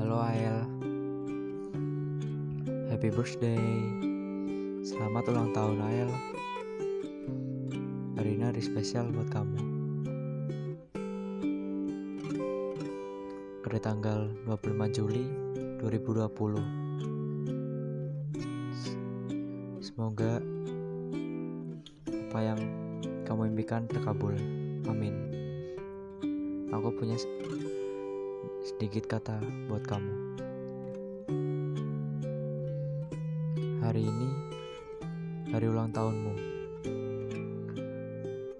Halo Ael. Happy birthday. Selamat ulang tahun Ael. Hari ini hari spesial buat kamu. Pada tanggal 25 Juli 2020 Semoga apa yang kamu impikan terkabul. Amin. Aku punya sedikit kata buat kamu. Hari ini hari ulang tahunmu.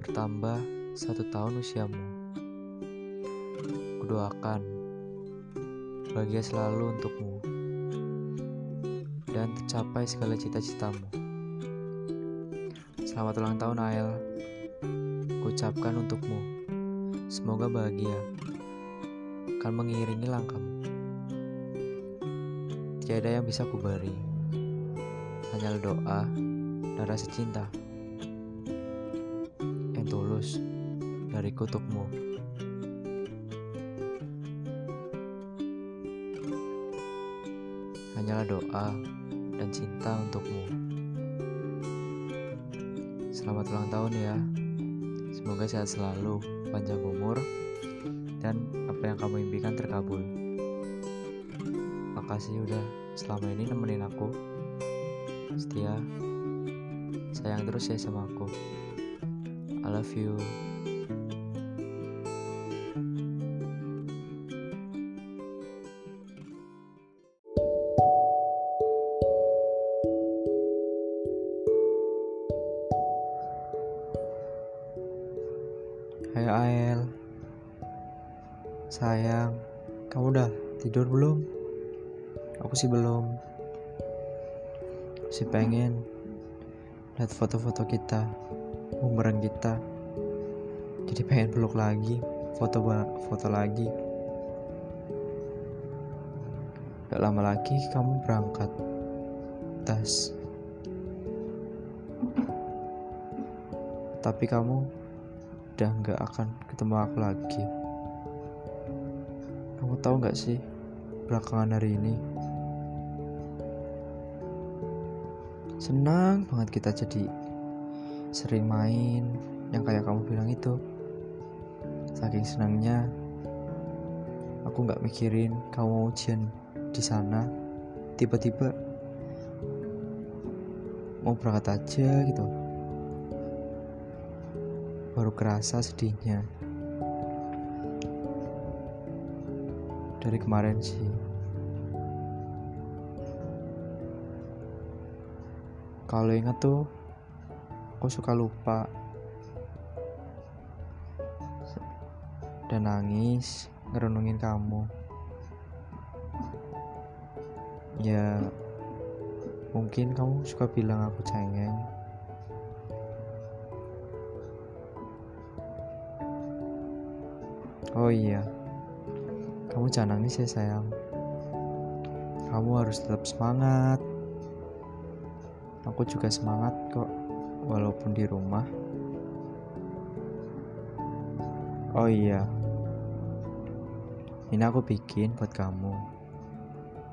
Bertambah satu tahun usiamu. Kudoakan bahagia selalu untukmu dan tercapai segala cita-citamu. Selamat ulang tahun Ael. Kucapkan untukmu. Semoga bahagia akan mengiringi langkahmu. Tiada yang bisa kuberi, hanya doa dan rasa cinta yang tulus dari kutukmu. Hanyalah doa dan cinta untukmu. Selamat ulang tahun ya. Semoga sehat selalu, panjang umur, dan apa yang kamu impikan terkabul. Makasih udah selama ini nemenin aku. Setia, sayang terus ya sama aku. I love you. Sayang, kamu udah tidur belum? Aku sih belum. Masih pengen Lihat foto-foto kita Bumerang kita. Jadi pengen peluk lagi Foto foto lagi. Gak lama lagi kamu berangkat Tas. Tapi kamu udah gak akan ketemu aku lagi tahu gak sih belakangan hari ini? Senang banget kita jadi sering main yang kayak kamu bilang itu. Saking senangnya aku nggak mikirin kamu ujian di sana. Tiba-tiba mau berangkat aja gitu. Baru kerasa sedihnya dari kemarin sih. Kalau ingat tuh aku suka lupa. Dan nangis ngerenungin kamu. Ya mungkin kamu suka bilang aku cengeng. Oh iya kamu jangan nangis ya sayang. Kamu harus tetap semangat. Aku juga semangat kok, walaupun di rumah. Oh iya, ini aku bikin buat kamu.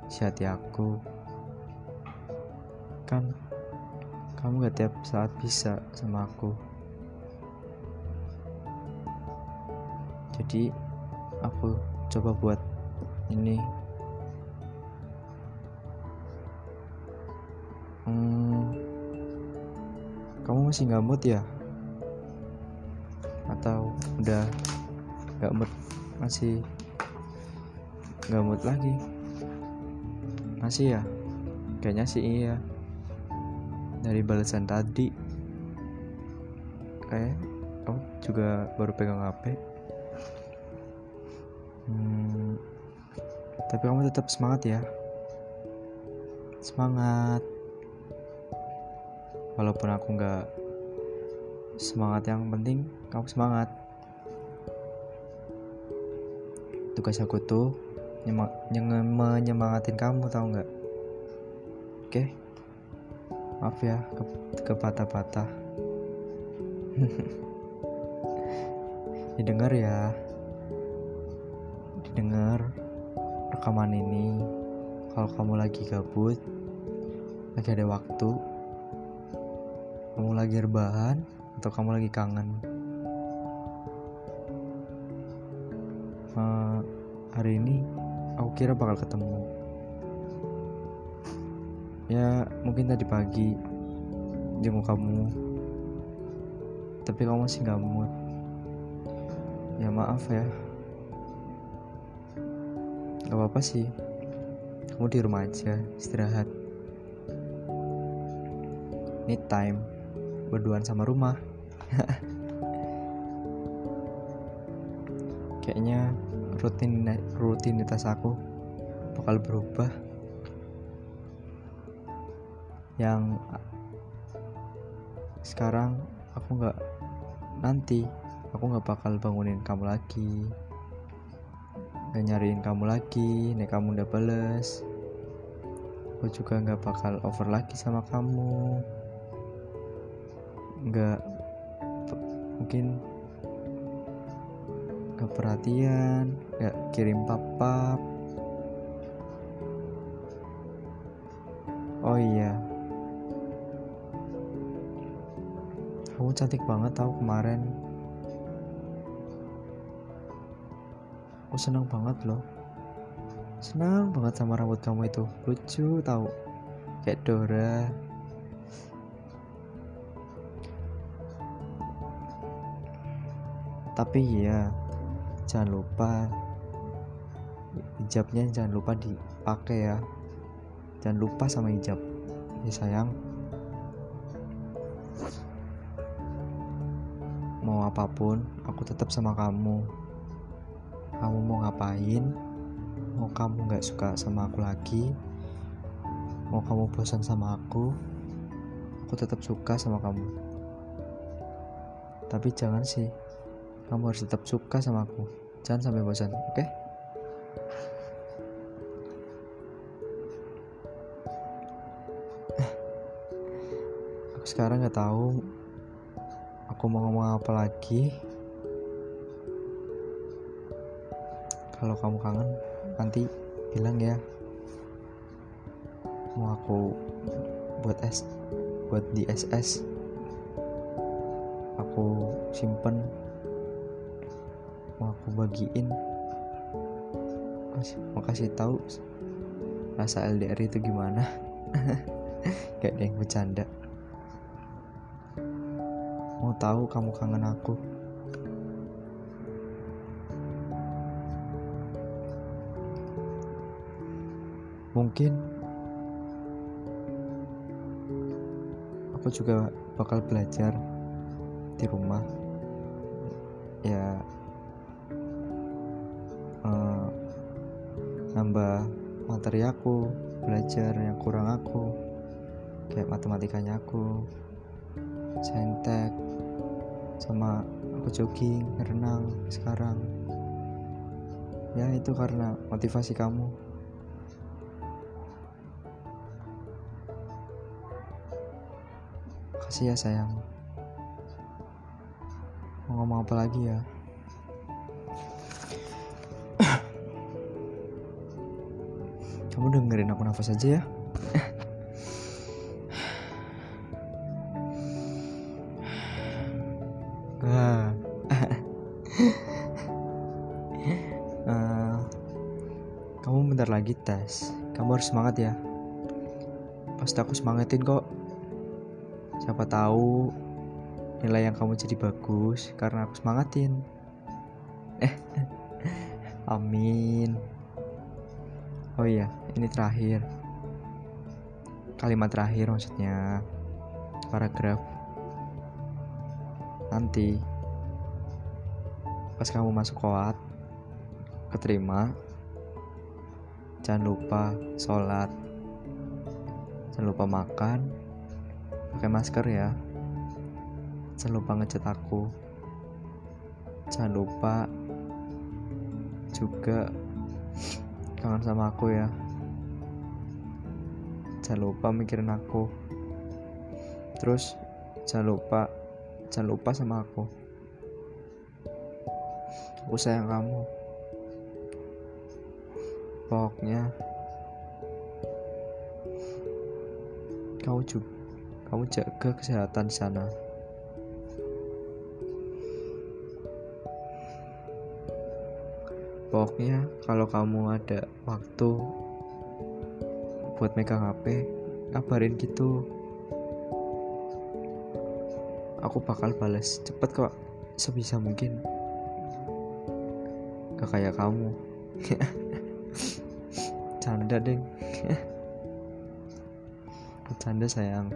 Si aku. Kan, kamu gak tiap saat bisa sama aku. Jadi, aku coba buat ini. Hmm, kamu masih nggak mood ya? Atau udah nggak mood masih nggak mood lagi? Masih ya? Kayaknya sih iya. Dari balasan tadi. Kayak kamu juga baru pegang HP Hmm, tapi kamu tetap semangat ya. Semangat. Walaupun aku nggak semangat yang penting kamu semangat. Tugas aku tuh menyemangatin kamu tau nggak? Oke. Maaf ya ke, ke patah-patah. Didengar ya. Dengar rekaman ini. Kalau kamu lagi gabut lagi ada waktu kamu lagi rebahan atau kamu lagi kangen. Uh, hari ini aku kira bakal ketemu. Ya mungkin tadi pagi jenguk kamu. Tapi kamu masih gak mood ya maaf ya gak apa-apa sih. Kamu di rumah aja istirahat. Need time. Berduaan sama rumah. Kayaknya rutin rutinitas aku bakal berubah. Yang sekarang aku nggak nanti aku nggak bakal bangunin kamu lagi nggak nyariin kamu lagi nih kamu udah bales. Aku juga nggak bakal over lagi sama kamu. Nggak mungkin nggak perhatian nggak kirim papap oh iya. Kamu cantik banget tau kemarin aku seneng banget loh. Senang banget sama rambut kamu itu. Lucu tau. Kayak Dora. Tapi ya jangan lupa. Hijabnya jangan lupa dipakai ya. Jangan lupa sama hijab. Ya sayang. Mau apa pun aku tetap sama kamu kamu mau ngapain? Mau kamu nggak suka sama aku lagi? Mau kamu bosan sama aku? Aku tetap suka sama kamu. Tapi jangan sih. Kamu harus tetap suka sama aku. Jangan sampai bosan oke? Okay? aku sekarang nggak tahu aku mau ngomong apa lagi kalau kamu kangen nanti bilang ya. Mau aku buat es buat di SS aku simpen. Mau aku bagiin. Mau kasih tahu rasa LDR itu gimana. Kayak ada yang bercanda. Mau tahu kamu kangen aku. Mungkin aku juga bakal belajar di rumah. Ya, uh, nambah materi aku, belajar yang kurang aku, kayak matematikanya aku, saintek, sama aku jogging renang sekarang ya itu karena motivasi kamu kasih ya sayang. Mau ngomong apa lagi ya? Kamu dengerin aku nafas aja ya. Uh, kamu bentar lagi tes. Kamu harus semangat ya. Pasti aku semangatin kok siapa tahu nilai yang kamu jadi bagus karena aku semangatin. Eh amin. Oh iya ini terakhir. Kalimat terakhir maksudnya. Paragraf. Nanti pas kamu masuk koat keterima jangan lupa sholat. Jangan lupa makan pakai masker ya. Jangan lupa ngecat aku. Jangan lupa juga kangen sama aku ya. Jangan lupa mikirin aku. Terus jangan lupa jangan lupa sama aku. Aku sayang kamu. Pokoknya kamu juga kamu jaga kesehatan sana. Pokoknya kalau kamu ada waktu buat megang HP kabarin gitu. Aku bakal balas cepet kok sebisa mungkin. Gak kayak kamu. Canda deh canda sayang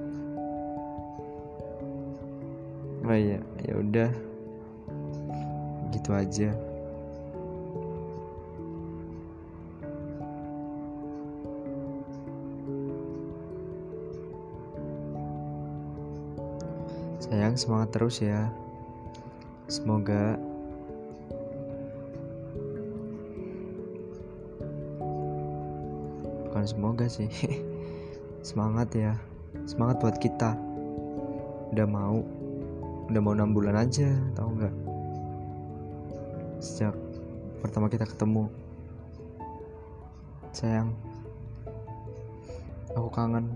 oh iya ya udah. Gitu aja. Sayang semangat terus ya. Semoga bukan semoga sih. Semangat ya. Semangat buat kita. Udah mau udah mau enam bulan aja tau nggak? Sejak pertama kita ketemu. Sayang aku kangen